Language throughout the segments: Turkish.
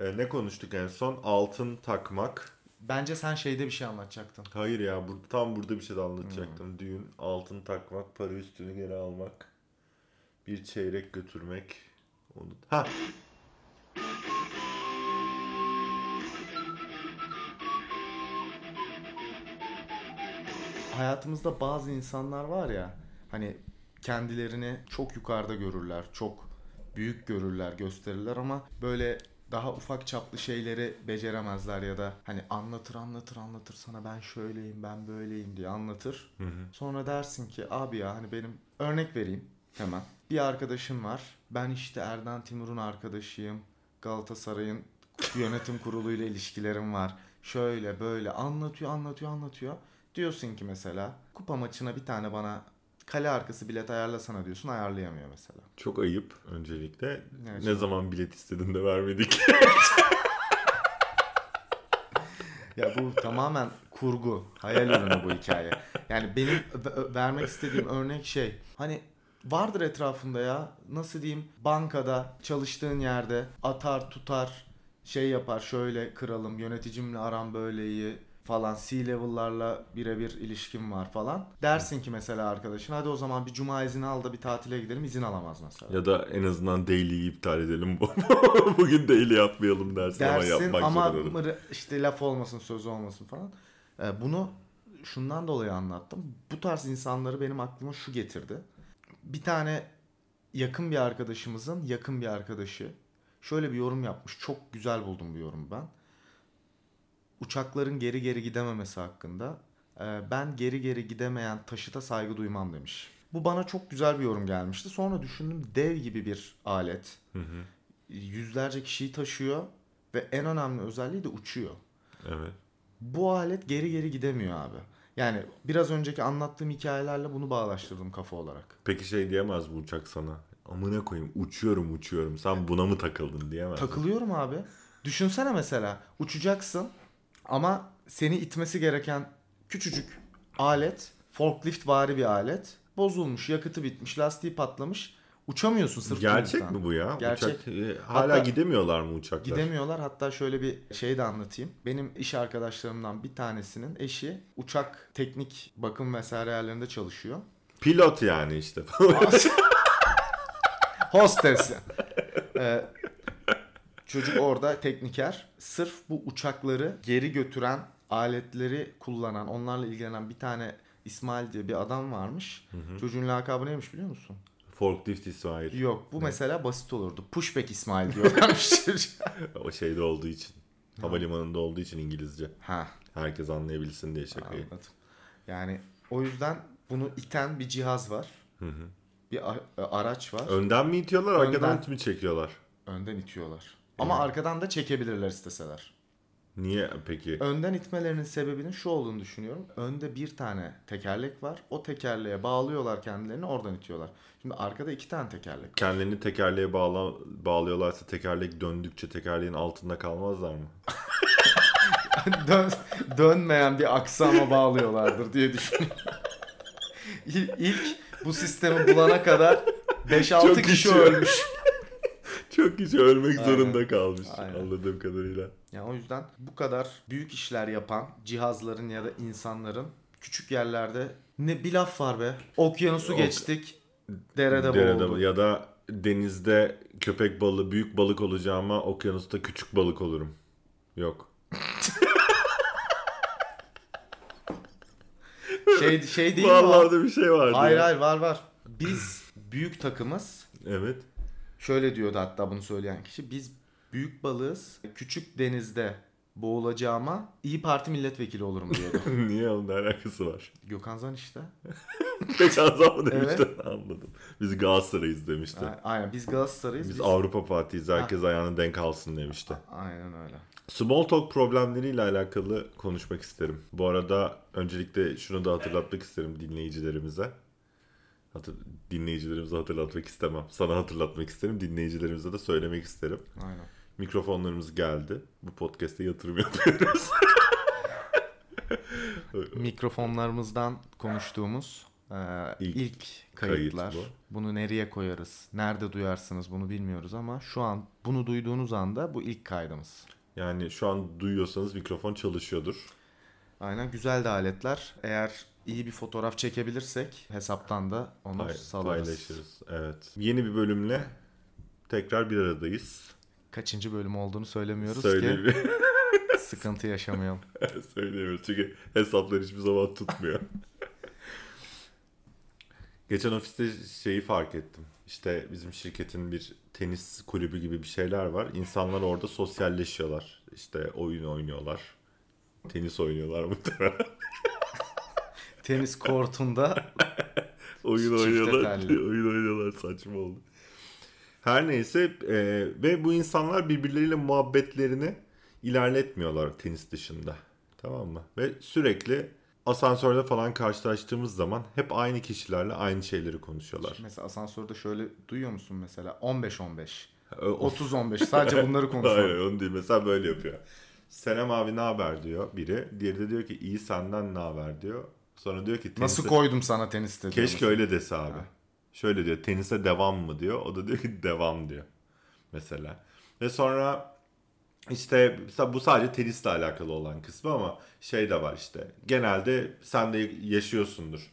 Ee, ne konuştuk en son? Altın takmak. Bence sen şeyde bir şey anlatacaktın. Hayır ya bu, tam burada bir şey de anlatacaktım. Düğün, altın takmak, para üstünü geri almak. Bir çeyrek götürmek. Onu... Ha Hayatımızda bazı insanlar var ya hani kendilerini çok yukarıda görürler, çok büyük görürler, gösterirler ama böyle daha ufak çaplı şeyleri beceremezler ya da hani anlatır anlatır anlatır sana ben şöyleyim ben böyleyim diye anlatır. Sonra dersin ki abi ya hani benim örnek vereyim hemen. Bir arkadaşım var. Ben işte Erdan Timur'un arkadaşıyım. Galatasaray'ın yönetim kuruluyla ilişkilerim var. Şöyle böyle anlatıyor anlatıyor anlatıyor. Diyorsun ki mesela kupa maçına bir tane bana kale arkası bilet ayarlasana diyorsun ayarlayamıyor mesela. çok ayıp öncelikle. Evet, ne çok- zaman bilet istedin de vermedik. Ya bu tamamen kurgu, hayal ürünü bu hikaye. Yani benim vermek istediğim örnek şey. Hani vardır etrafında ya nasıl diyeyim bankada çalıştığın yerde atar tutar şey yapar şöyle kralım yöneticimle aram böyle iyi falan C-level'larla birebir ilişkim var falan. Dersin ki mesela arkadaşın hadi o zaman bir cuma izni al da bir tatile gidelim izin alamaz mesela. ya da en azından daily'yi iptal edelim. Bugün daily yapmayalım dersin, ama dersin yapmak ama zorunda. işte laf olmasın söz olmasın falan. Ee, bunu şundan dolayı anlattım. Bu tarz insanları benim aklıma şu getirdi. Bir tane yakın bir arkadaşımızın yakın bir arkadaşı şöyle bir yorum yapmış. Çok güzel buldum bu yorumu ben. Uçakların geri geri gidememesi hakkında e, ben geri geri gidemeyen taşıta saygı duymam demiş. Bu bana çok güzel bir yorum gelmişti. Sonra düşündüm dev gibi bir alet Hı hı. yüzlerce kişiyi taşıyor ve en önemli özelliği de uçuyor. Evet. Bu alet geri geri gidemiyor abi. Yani biraz önceki anlattığım hikayelerle bunu bağlaştırdım kafa olarak. Peki şey diyemez bu uçak sana. Amına koyayım uçuyorum uçuyorum. Sen buna mı takıldın diyemez. Takılıyorum abi. Düşünsene mesela uçacaksın ama seni itmesi gereken küçücük alet, forklift vari bir alet bozulmuş, yakıtı bitmiş, lastiği patlamış. Uçamıyorsun sırf Gerçek mi bu ya? Gerçek. Uçak, e, hala Hatta- gidemiyorlar mı uçaklar? Gidemiyorlar. Hatta şöyle bir şey de anlatayım. Benim iş arkadaşlarımdan bir tanesinin eşi uçak teknik bakım vesaire yerlerinde çalışıyor. Pilot yani işte. Hostes. Ee, çocuk orada tekniker. Sırf bu uçakları geri götüren aletleri kullanan, onlarla ilgilenen bir tane İsmail diye bir adam varmış. Çocuğun lakabı neymiş biliyor musun? Forklift İsmail. Yok bu mesela basit olurdu. Pushback İsmail diyorlarmış. O şeyde olduğu için. Havalimanında olduğu için İngilizce. Ha Herkes anlayabilsin diye şakayı. Anladım. Yani o yüzden bunu iten bir cihaz var. Bir a- araç var. Önden mi itiyorlar, Önden. arkadan mı çekiyorlar? Önden itiyorlar. Ama arkadan da çekebilirler isteseler. Niye peki? Önden itmelerinin sebebinin şu olduğunu düşünüyorum. Önde bir tane tekerlek var. O tekerleğe bağlıyorlar kendilerini oradan itiyorlar. Şimdi arkada iki tane tekerlek var. Kendilerini tekerleğe bağla, bağlıyorlarsa tekerlek döndükçe tekerleğin altında kalmazlar mı? Dön, dönmeyen bir aksama bağlıyorlardır diye düşünüyorum. İl- İlk bu sistemi bulana kadar 5-6 Çok kişi kişi ölmüş. Çok kişi ölmek Aynen. zorunda kalmış Aynen. anladığım kadarıyla. Yani o yüzden bu kadar büyük işler yapan cihazların ya da insanların küçük yerlerde ne bir laf var be. Okyanusu Ok- geçtik. Derede, Derede boğulduk. ya da denizde köpek balığı büyük balık olacağıma okyanusta küçük balık olurum. Yok. Şey şey değil mi? o? Vallahi bir şey vardı. Hayır ya. hayır var var. Biz büyük takımız. Evet. Şöyle diyordu hatta bunu söyleyen kişi. Biz büyük balığız. Küçük denizde boğulacağıma iyi Parti milletvekili olurum diyordu. Niye onun ne alakası var? Gökhan Zan işte. Geçen zaman demişti. Evet. Anladım. Biz Galatasaray'ız demişti. A- Aynen biz Galatasaray'ız. Biz biz- Avrupa Fatih'iyiz. Herkes ayağını denk alsın demişti. Aynen öyle. Small talk problemleriyle alakalı konuşmak isterim. Bu arada öncelikle şunu da hatırlatmak isterim dinleyicilerimize. Hatır, dinleyicilerimize hatırlatmak istemem. Sana hatırlatmak isterim. Dinleyicilerimize de söylemek isterim. Aynen. Mikrofonlarımız geldi. Bu podcast'te yatırım yapıyoruz. Mikrofonlarımızdan konuştuğumuz Ee, İlk ilk, kayıt kayıtlar. bu. Bunu nereye koyarız? Nerede duyarsınız bunu bilmiyoruz ama şu an bunu duyduğunuz anda bu ilk kaydımız. Yani şu an duyuyorsanız mikrofon çalışıyordur. Aynen güzel de aletler. Eğer iyi bir fotoğraf çekebilirsek hesaptan da onu Pay- salarız. paylaşırız. Evet. Yeni bir bölümle tekrar bir aradayız. Kaçıncı bölüm olduğunu söylemiyoruz Söyleyeyim. ki sıkıntı yaşamayalım. Söyleyemiyoruz çünkü hesaplar hiçbir zaman tutmuyor. Geçen ofiste şeyi fark ettim. İşte bizim şirketin bir tenis kulübü gibi bir şeyler var. İnsanlar orada sosyalleşiyorlar. İşte oyun oynuyorlar. Tenis oynuyorlar muhtemelen. Tenis kortunda oyun oynuyorlar. oyun oynuyorlar saçma oldu. Her neyse e, ve bu insanlar birbirleriyle muhabbetlerini ilerletmiyorlar tenis dışında. Tamam mı? Ve sürekli asansörde falan karşılaştığımız zaman hep aynı kişilerle aynı şeyleri konuşuyorlar. mesela asansörde şöyle duyuyor musun mesela 15-15, O- o- 30-15 sadece bunları konuşuyor. Hayır onu değil. Mesela böyle yapıyor. Selam abi ne haber diyor biri. Diğeri de diyor ki iyi senden ne haber diyor. Sonra diyor ki Nasıl tenise- koydum sana teniste diyor Keşke mesela. öyle dese abi. Ha. Şöyle diyor tenise devam mı diyor. O da diyor ki devam diyor. Mesela. Ve sonra işte mesela bu sadece tenisle alakalı olan kısmı ama şey de var işte. Genelde sen de yaşıyorsundur.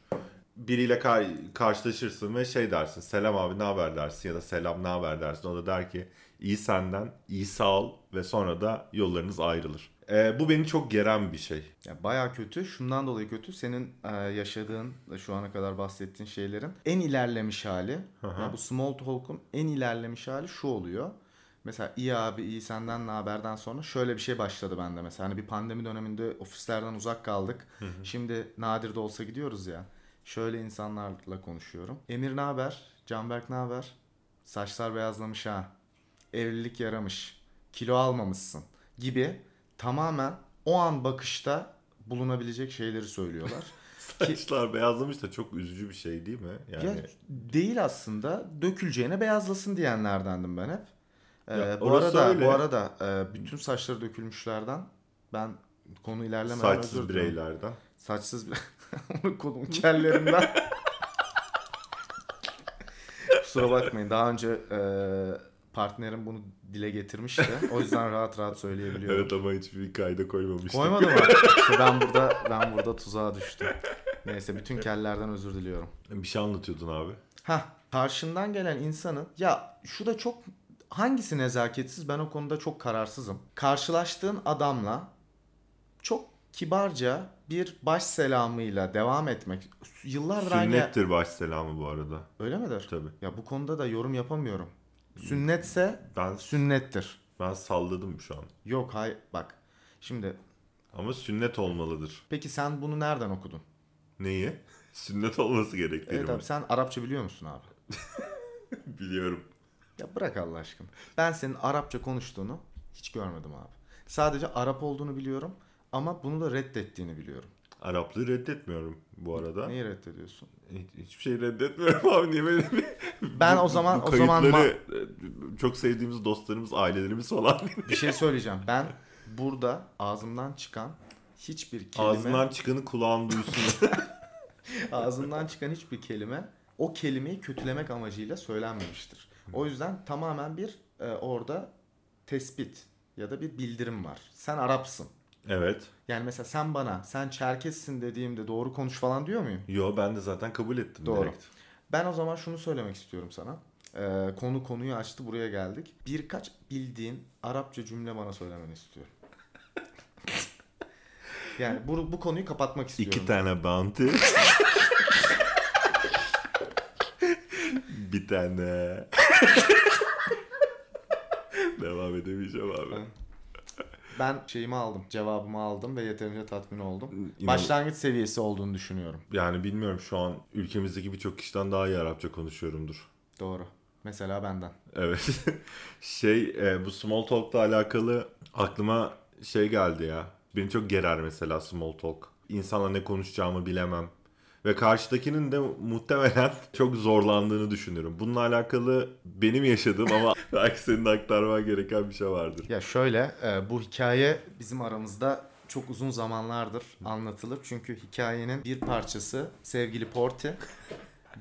Biriyle kar- karşılaşırsın ve şey dersin. Selam abi ne haber dersin ya da selam ne haber dersin. O da der ki iyi senden, iyi sağ ol ve sonra da yollarınız ayrılır. Ee, bu beni çok geren bir şey. Ya bayağı kötü. Şundan dolayı kötü. Senin e, yaşadığın şu ana kadar bahsettiğin şeylerin en ilerlemiş hali. hı. ya bu small talk'un en ilerlemiş hali şu oluyor. Mesela iyi abi iyi senden ne haberden sonra şöyle bir şey başladı bende mesela. Hani bir pandemi döneminde ofislerden uzak kaldık. Şimdi nadir de olsa gidiyoruz ya. Şöyle insanlarla konuşuyorum. Emir ne haber? Canberk ne haber? Saçlar beyazlamış ha. Evlilik yaramış. Kilo almamışsın gibi tamamen o an bakışta bulunabilecek şeyleri söylüyorlar. Saçlar beyazlamış da çok üzücü bir şey değil mi? Yani Ya değil aslında döküleceğine beyazlasın diyenlerdendim ben hep. Ee, Ya bu arada öyle. bu arada e, bütün saçları dökülmüşlerden ben konu ilerlemeden saçsız bireylerden. Saçsız bir kolumun kellerinden. Kusura bakmayın. Daha önce e, partnerim bunu dile getirmişti. O yüzden rahat rahat söyleyebiliyorum. Evet ama hiçbir kayda koymamıştım. Koymadı mı? İşte ben burada ben burada tuzağa düştüm. Neyse bütün kellerden özür diliyorum. Bir şey anlatıyordun abi. Ha karşından gelen insanın ya şu da çok hangisi nezaketsiz ben o konuda çok kararsızım. Karşılaştığın adamla çok kibarca bir baş selamıyla devam etmek yıllardır aynı Sünnettir baş selamı bu arada. öyle midir? Tabii. Ya bu konuda da yorum yapamıyorum. Sünnetse Ben sünnettir. ben salladım şu an. Yok hay bak. Şimdi Ama sünnet olmalıdır. peki sen bunu nereden okudun? Neyi? Sünnet olması gerektiğini Evet mi? abi sen Arapça biliyor musun abi? Biliyorum. Ya bırak Allah aşkına. Ben senin Arapça konuştuğunu hiç görmedim abi. Sadece Arap olduğunu biliyorum ama bunu da reddettiğini biliyorum. Araplığı reddetmiyorum bu arada. Neyi reddediyorsun? Hiç- Hiçbir şey reddetmiyorum abi. Niye böyle bir- Ben o zaman- o zaman kayıtları, e, çok sevdiğimiz dostlarımız, ailelerimiz falan Bir şey söyleyeceğim. Ben burada ağzımdan çıkan hiçbir kelime ağzından çıkanı kulağın duysun. ağzımdan çıkan hiçbir kelime o kelimeyi kötülemek amacıyla söylenmemiştir. O yüzden tamamen bir e, orada tespit ya da bir bildirim var. Sen Arapsın. Evet. Yani mesela sen bana sen Çerkessin dediğimde doğru konuş falan diyor muyum? Yo ben de zaten kabul ettim Doğru. direkt. Ben o zaman şunu söylemek istiyorum sana. Ee, konu konuyu açtı buraya geldik. Birkaç bildiğin Arapça cümle bana söylemeni istiyorum. yani bu, bu konuyu kapatmak istiyorum. İki tane bounty. bir tane. Devam edemeyeceğim abi. Ben şeyimi aldım, cevabımı aldım ve yeterince tatmin oldum. İnan- Başlangıç seviyesi olduğunu düşünüyorum. Yani bilmiyorum şu an ülkemizdeki birçok kişiden daha iyi Arapça konuşuyorumdur. Doğru. Mesela benden. Evet. şey e, bu small talk'la alakalı aklıma şey geldi ya. Beni çok gerer mesela small talk. İnsanla ne konuşacağımı bilemem. Ve karşıdakinin de muhtemelen çok zorlandığını düşünüyorum. Bununla alakalı benim yaşadığım ama belki senin aktarman gereken bir şey vardır. Ya şöyle, e, bu hikaye bizim aramızda çok uzun zamanlardır anlatılır. Çünkü hikayenin bir parçası sevgili Porti.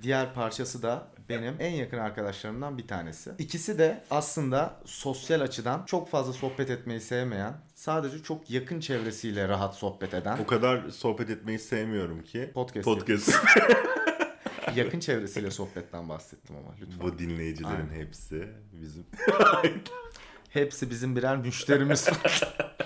Diğer parçası da benim en yakın arkadaşlarımdan bir tanesi. İkisi de aslında sosyal açıdan çok fazla sohbet etmeyi sevmeyen, sadece çok yakın çevresiyle rahat sohbet eden, O kadar sohbet etmeyi sevmiyorum ki. podcast, Podcast. yakın çevresiyle sohbetten bahsettim ama lütfen. Bu dinleyicilerin Aynen. hepsi bizim. Hepsi bizim birer müşterimiz.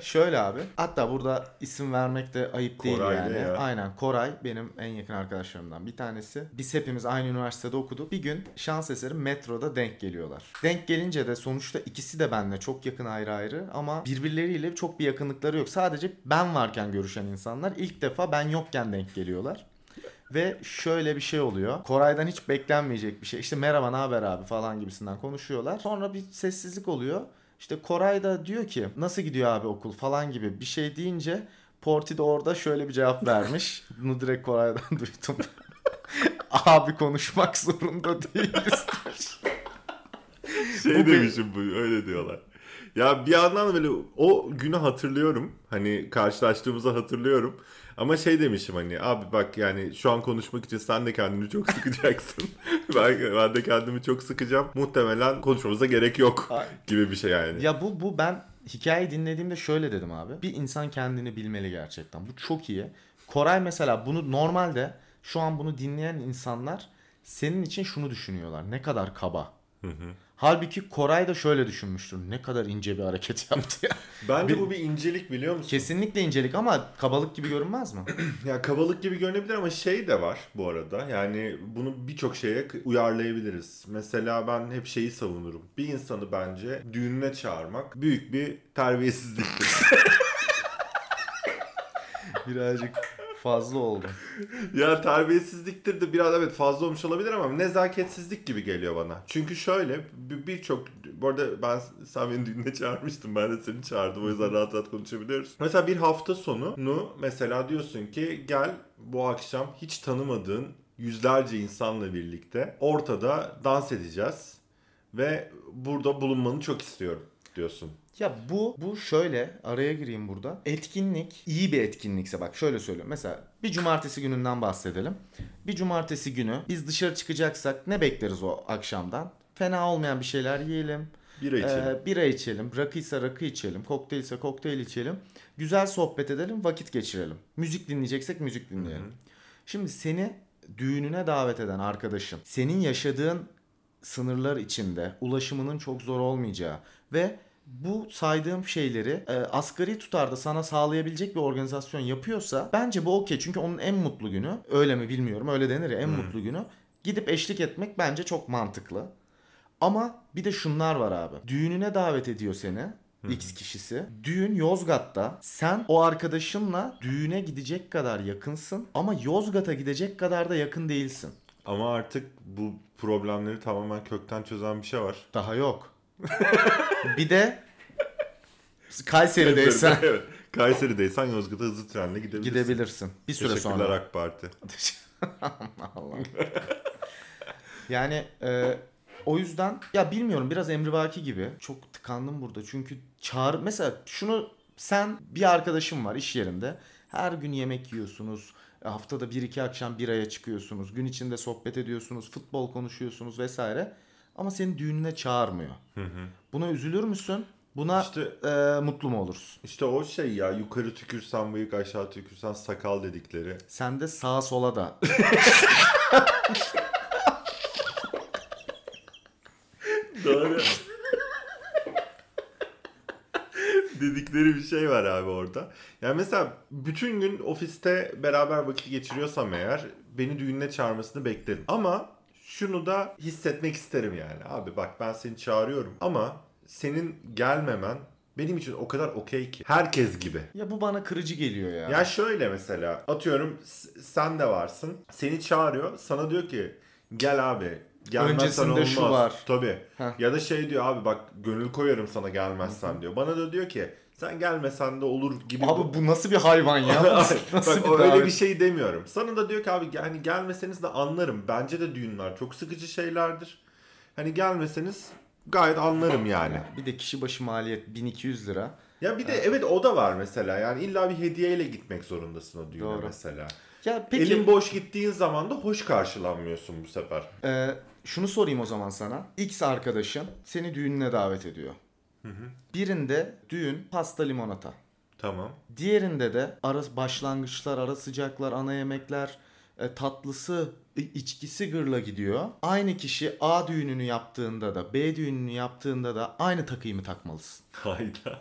Şöyle abi. Hatta burada isim vermek de ayıp değil Koray yani. ya? Aynen Koray benim en yakın arkadaşlarımdan bir tanesi. Biz hepimiz aynı üniversitede okuduk. Bir gün şans eseri metroda denk geliyorlar. Denk gelince de sonuçta ikisi de benimle çok yakın ayrı ayrı ama birbirleriyle çok bir yakınlıkları yok. Sadece ben varken görüşen insanlar ilk defa ben yokken denk geliyorlar. Ve şöyle bir şey oluyor. Koray'dan hiç beklenmeyecek bir şey. İşte merhaba ne haber abi falan gibisinden konuşuyorlar. Sonra bir sessizlik oluyor. İşte Koray da diyor ki nasıl gidiyor abi okul falan gibi bir şey deyince Porti de orada şöyle bir cevap vermiş. Bunu direkt Koray'dan duydum. abi konuşmak zorunda değiliz. Şey Bu bir- demişim bu öyle diyorlar. Ya bir yandan da böyle o günü hatırlıyorum. Hani karşılaştığımızı hatırlıyorum. Ama şey demişim hani abi bak yani şu an konuşmak için sen de kendini çok sıkacaksın. ben, ben de kendimi çok sıkacağım. Muhtemelen konuşmamıza gerek yok gibi bir şey yani. ya bu bu ben hikayeyi dinlediğimde şöyle dedim abi. Bir insan kendini bilmeli gerçekten. Bu çok iyi. Koray mesela bunu normalde şu an bunu dinleyen insanlar senin için şunu düşünüyorlar. Ne kadar kaba. Halbuki Koray da şöyle düşünmüştür. Ne kadar ince bir hareket yaptı ya. Bence Bir- bu bir incelik biliyor musun? Kesinlikle incelik ama kabalık gibi görünmez mi? Ya kabalık gibi görünebilir ama şey de var bu arada. Yani bunu birçok şeye uyarlayabiliriz. Mesela ben hep şeyi savunurum. Bir insanı bence düğününe çağırmak büyük bir terbiyesizliktir. Birazcık fazla oldu. ya terbiyesizliktir de biraz evet fazla olmuş olabilir ama nezaketsizlik gibi geliyor bana. Çünkü şöyle bir- birçok bu arada ben sen beni düğününe çağırmıştın ben de seni çağırdım o yüzden rahat rahat konuşabiliyoruz. Mesela bir hafta sonunu mesela diyorsun ki gel bu akşam hiç tanımadığın yüzlerce insanla birlikte ortada dans edeceğiz ve burada bulunmanı çok istiyorum diyorsun. Ya bu bu şöyle araya gireyim burada. Etkinlik iyi bir etkinlikse bak şöyle söylüyorum. Mesela bir cumartesi gününden bahsedelim. Bir cumartesi günü biz dışarı çıkacaksak ne bekleriz o akşamdan? Fena olmayan bir şeyler yiyelim. Bira içelim. Ee, bira içelim. Rakıysa rakı içelim. Kokteylse kokteyl içelim. Güzel sohbet edelim. Vakit geçirelim. Müzik dinleyeceksek müzik dinleyelim. Şimdi seni düğününe davet eden arkadaşın senin yaşadığın sınırlar içinde ulaşımının çok zor olmayacağı ve bu saydığım şeyleri e, asgari tutarda sana sağlayabilecek bir organizasyon yapıyorsa bence bu okey. Çünkü onun en mutlu günü öyle mi bilmiyorum öyle denir ya en mutlu günü gidip eşlik etmek bence çok mantıklı. Ama bir de şunlar var abi. Düğününe davet ediyor seni. X kişisi. Düğün Yozgat'ta. Sen o arkadaşınla düğüne gidecek kadar yakınsın ama Yozgat'a gidecek kadar da yakın değilsin. Ama artık bu problemleri tamamen kökten çözen bir şey var. Daha yok. Bir de Kayseri'deysen evet. Kayseri'deysen Yozgat'a hızlı trenle gidebilirsin. gidebilirsin. Bir süre Teşekkürler sonra. AK Parti. Allah. yani e, o yüzden ya bilmiyorum biraz emrivaki gibi. Çok tıkandım burada. Çünkü çağır mesela şunu sen bir arkadaşım var iş yerinde. Her gün yemek yiyorsunuz. Haftada bir iki akşam biraya çıkıyorsunuz. Gün içinde sohbet ediyorsunuz. Futbol konuşuyorsunuz vesaire. Ama seni düğününe çağırmıyor. Buna üzülür müsün? Buna İşte e, mutlu mu olursun? işte o şey ya yukarı tükürsen bıyık aşağı tükürsen sakal dedikleri. Sen de sağa sola da Doğru. dedikleri bir şey var abi orada. Yani mesela bütün gün ofiste beraber vakit geçiriyorsam eğer beni düğününe çağırmasını beklerim. Ama şunu da hissetmek isterim yani. Abi bak ben seni çağırıyorum ama senin gelmemen benim için o kadar okey ki. Herkes gibi. ya bu bana kırıcı geliyor ya. Ya şöyle mesela atıyorum sen de varsın. Seni çağırıyor. Sana diyor ki gel abi. Gelmezsen Öncesinde olmaz. şu var. Tabii. Heh. Ya da şey diyor abi bak gönül koyarım sana gelmezsen diyor. Bana da diyor ki sen gelmesen de olur gibi. Abi bu nasıl bir hayvan ya? Nasıl, Bak o öyle bir şey demiyorum. Sana da diyor ki abi yani gelmeseniz de anlarım. Bence de düğünler çok sıkıcı şeylerdir. Hani gelmeseniz gayet anlarım yani. Bir de kişi başı maliyet 1200 lira. Ya bir de evet o da var mesela. Yani illa bir hediyeyle gitmek zorundasın o düğüne Doğru. mesela. Ya peki Elin boş gittiğin zaman da hoş karşılanmıyorsun bu sefer. e, şunu sorayım o zaman sana. X arkadaşın seni düğününe davet ediyor. Birinde düğün pasta limonata. Tamam. Diğerinde de ara başlangıçlar, ara sıcaklar, ana yemekler, e, tatlısı, içkisi gırla gidiyor. Aynı kişi A düğününü yaptığında da B düğününü yaptığında da aynı takıyı mı takmalısın? Hayda.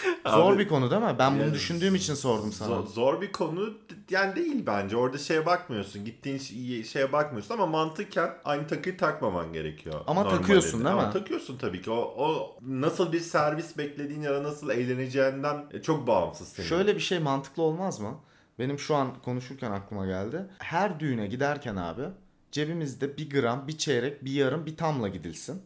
Zor bir konu değil mi? Ben bunu yani düşündüğüm için sordum sana. Zor, zor bir konu yani değil bence. Orada şeye bakmıyorsun. Gittiğin şeye bakmıyorsun ama mantıken aynı takıyı takmaman gerekiyor. Ama normalde. takıyorsun değil Ama mi? takıyorsun tabii ki. O, o nasıl bir servis beklediğin ya da nasıl eğleneceğinden e, çok bağımsız senin. Şöyle bir şey mantıklı olmaz mı? Benim şu an konuşurken aklıma geldi. Her düğüne giderken abi cebimizde bir gram, bir çeyrek, bir yarım, bir tamla gidilsin.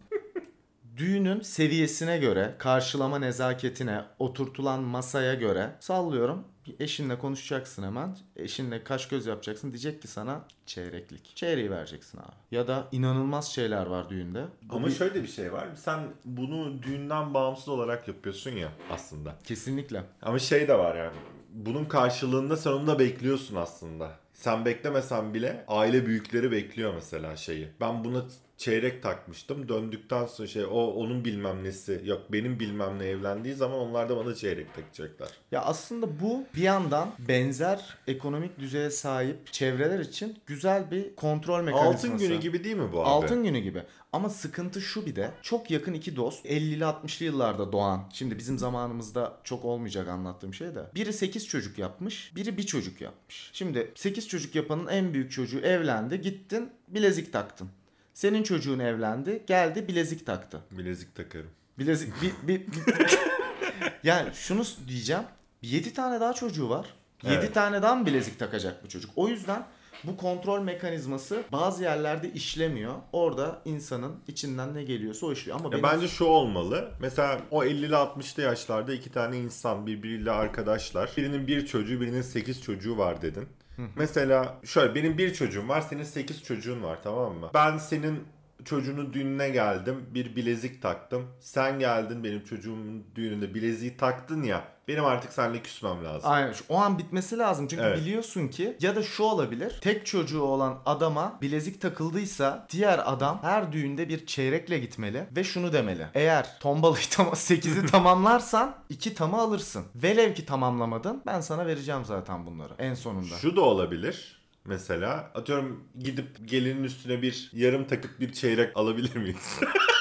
Düğünün seviyesine göre, karşılama nezaketine, oturtulan masaya göre sallıyorum. Eşinle konuşacaksın hemen. Eşinle kaş göz yapacaksın. Diyecek ki sana çeyreklik. Çeyreği vereceksin abi. Ya da inanılmaz şeyler var düğünde. Bu Ama bir- şöyle bir şey var. Sen bunu düğünden bağımsız olarak yapıyorsun ya aslında. Kesinlikle. Ama şey de var yani. Bunun karşılığında sen onu da bekliyorsun aslında. Sen beklemesen bile aile büyükleri bekliyor mesela şeyi. Ben buna çeyrek takmıştım. Döndükten sonra şey o onun bilmem nesi yok benim bilmem ne evlendiği zaman onlar da bana çeyrek takacaklar. Ya aslında bu bir yandan benzer ekonomik düzeye sahip çevreler için güzel bir kontrol mekanizması. Altın günü gibi değil mi bu abi? Altın günü gibi. Ama sıkıntı şu bir de çok yakın iki dost 50'li 60'lı yıllarda doğan. Şimdi bizim zamanımızda çok olmayacak anlattığım şey de. Biri 8 çocuk yapmış, biri bir çocuk yapmış. Şimdi 8 çocuk yapanın en büyük çocuğu evlendi, gittin bilezik taktın. Senin çocuğun evlendi, geldi bilezik taktı. Bilezik takarım. Bilezik bir, bir, bir- yani şunu diyeceğim. 7 tane daha çocuğu var. 7 Evet. tane daha mı bilezik takacak bu çocuk? O yüzden bu kontrol mekanizması bazı yerlerde işlemiyor. Orada insanın içinden ne geliyorsa o işliyor. Ama Ya benim bence şu olmalı. Mesela o 50'li 60'lı yaşlarda iki tane insan birbiriyle arkadaşlar. Birinin bir çocuğu, birinin 8 çocuğu var dedin. Mesela şöyle benim bir çocuğum var, senin 8 çocuğun var tamam mı? Ben senin çocuğunun düğününe geldim, bir bilezik taktım. Sen geldin benim çocuğumun düğününde bileziği taktın ya. Benim artık seninle küsmem lazım. Aynen. O an bitmesi lazım. Çünkü Evet. biliyorsun ki ya da şu olabilir. Tek çocuğu olan adama bilezik takıldıysa diğer adam her düğünde bir çeyrekle gitmeli ve şunu demeli. Eğer tombalayı tam 8'i tamamlarsan 2 tamı alırsın. Velev ki tamamlamadın ben sana vereceğim zaten bunları en sonunda. Şu da olabilir. Mesela atıyorum gidip gelinin üstüne bir yarım takıp bir çeyrek alabilir miyiz?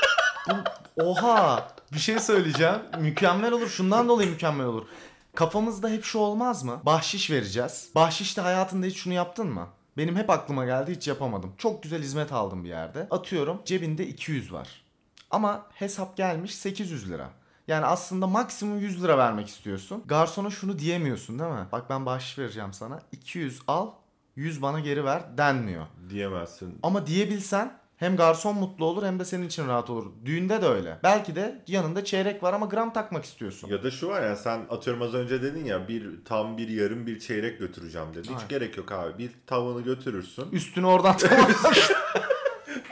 Oha bir şey söyleyeceğim. Mükemmel olur. Şundan dolayı mükemmel olur. Kafamızda hep şu olmaz mı? Bahşiş vereceğiz. Bahşişte hayatında hiç şunu yaptın mı? Benim hep aklıma geldi hiç yapamadım. Çok güzel hizmet aldım bir yerde. Atıyorum cebinde 200 var. Ama hesap gelmiş 800 lira. Yani aslında maksimum 100 lira vermek istiyorsun. Garsona şunu diyemiyorsun değil mi? Bak ben bahşiş vereceğim sana. 200 al 100 bana geri ver denmiyor. Diyemezsin. Ama diyebilsen hem garson mutlu olur hem de senin için rahat olur. Düğünde de öyle. Belki de yanında çeyrek var ama gram takmak istiyorsun. Ya da şu var ya sen atıyorum az önce dedin ya bir tam bir yarım bir çeyrek götüreceğim dedin. Hiç Aynen. gerek yok abi. Bir tavanı götürürsün. Üstünü oradan.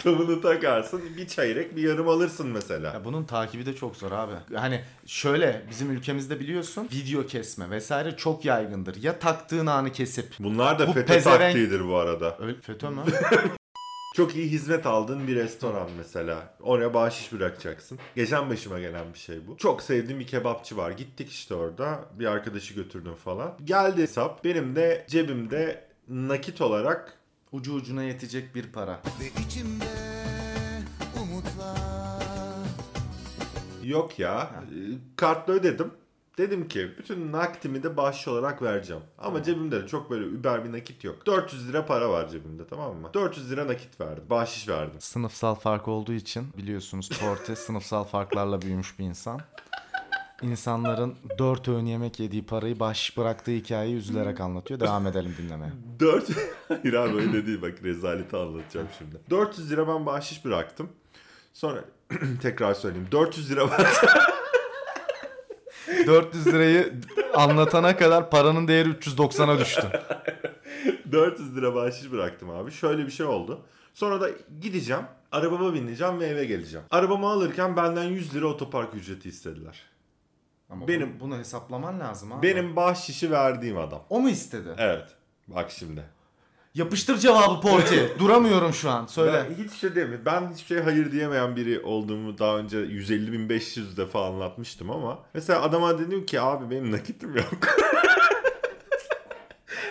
Tavını takarsın. Bir çeyrek bir yarım alırsın mesela. ya bunun takibi de çok zor abi. Hani şöyle bizim ülkemizde biliyorsun video kesme vesaire çok yaygındır. Ya taktığın anı kesip Bunlar da Bu FETÖ pezevenk- taktiğidir bu arada. öyle FETÖ mü? Çok iyi hizmet aldığın bir restoran mesela. Oraya bahşiş bırakacaksın. Geçen başıma gelen bir şey bu. Çok sevdiğim bir kebapçı var. Gittik işte orada. Bir arkadaşı götürdüm falan. Geldi hesap. Benim de cebimde nakit olarak Ucu ucuna yetecek bir para. Ve içimde umutlar yok ya. Kartla ödedim. Dedim ki bütün nakitimi de bahşiş olarak vereceğim. Ama cebimde de çok böyle über bir nakit yok. 400 lira para var cebimde tamam mı? 400 lira nakit verdim. Bahşiş verdim. Sınıfsal fark olduğu için biliyorsunuz Porte sınıfsal farklarla büyümüş bir insan. İnsanların dört öğün yemek yediği parayı bahşiş bıraktığı hikayeyi üzülerek anlatıyor. Devam edelim dinlemeye. 4 Hayır abi öyle değil bak rezaleti anlatacağım şimdi. 400 lira ben bahşiş bıraktım. Sonra tekrar söyleyeyim. 400 lira var. 400 lirayı anlatana kadar paranın değeri 390'a düştü. 400 lira bahşiş bıraktım abi. Şöyle bir şey oldu. Sonra da gideceğim, arabama bineceğim ve eve geleceğim. Arabamı alırken benden 100 lira otopark ücreti istediler. Ama Benim- bunu, bunu hesaplaman lazım abi. Benim bahşişi verdiğim adam. O mu istedi? Evet. Bak şimdi. Yapıştır cevabı Porti. Duramıyorum şu an. Söyle. Ben hiç şey mi? Ben hiçbir şey hayır diyemeyen biri olduğumu daha önce 150.500 defa anlatmıştım ama mesela adama dedim ki abi benim nakitim yok.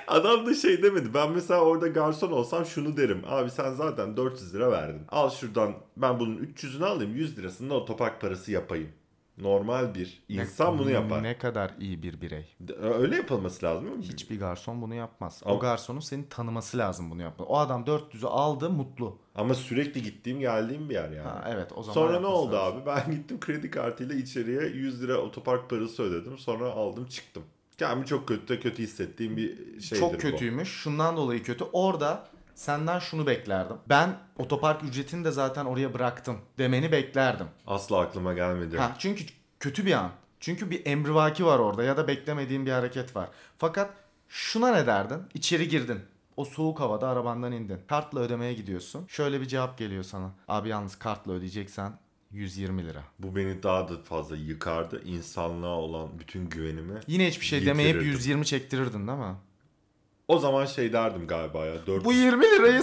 Adam da şey demedi. Ben mesela orada garson olsam şunu derim. Abi sen zaten 400 lira verdin. Al şuradan ben bunun 300'ünü alayım 100 lirasını da otopark parası yapayım. Normal bir insan bunu yapar. Ne kadar iyi bir birey. Öyle yapılması lazım değil mi? Hiçbir garson bunu yapmaz. Ama- O garsonun seni tanıması lazım bunu yapma. O adam 400'ü aldı mutlu. Ama sürekli gittiğim geldiğim bir yer yani. Ha, evet o zaman Sonra ne oldu lazım. abi? Ben gittim kredi kartıyla içeriye 100 lira otopark parası ödedim. Sonra aldım çıktım. Kendimi çok kötü kötü hissettiğim bir şeydir Çok bu. kötüymüş. Şundan dolayı kötü. Orada senden şunu beklerdim. Ben otopark ücretini de zaten oraya bıraktım demeni beklerdim. Asla aklıma gelmedi. Ha, çünkü kötü bir an. Çünkü bir emrivaki var orada ya da beklemediğin bir hareket var. Fakat şuna ne derdin? İçeri girdin. O soğuk havada arabandan indin. Kartla ödemeye gidiyorsun. Şöyle bir cevap geliyor sana. Abi yalnız kartla ödeyeceksen 120 lira. Bu beni daha da fazla yıkardı. İnsanlığa olan bütün güvenimi. Yine hiçbir şey demeyip Yitirirdim. 120 çektirirdin değil mi? O zaman şey derdim galiba ya. 400, Bu 20 lirayı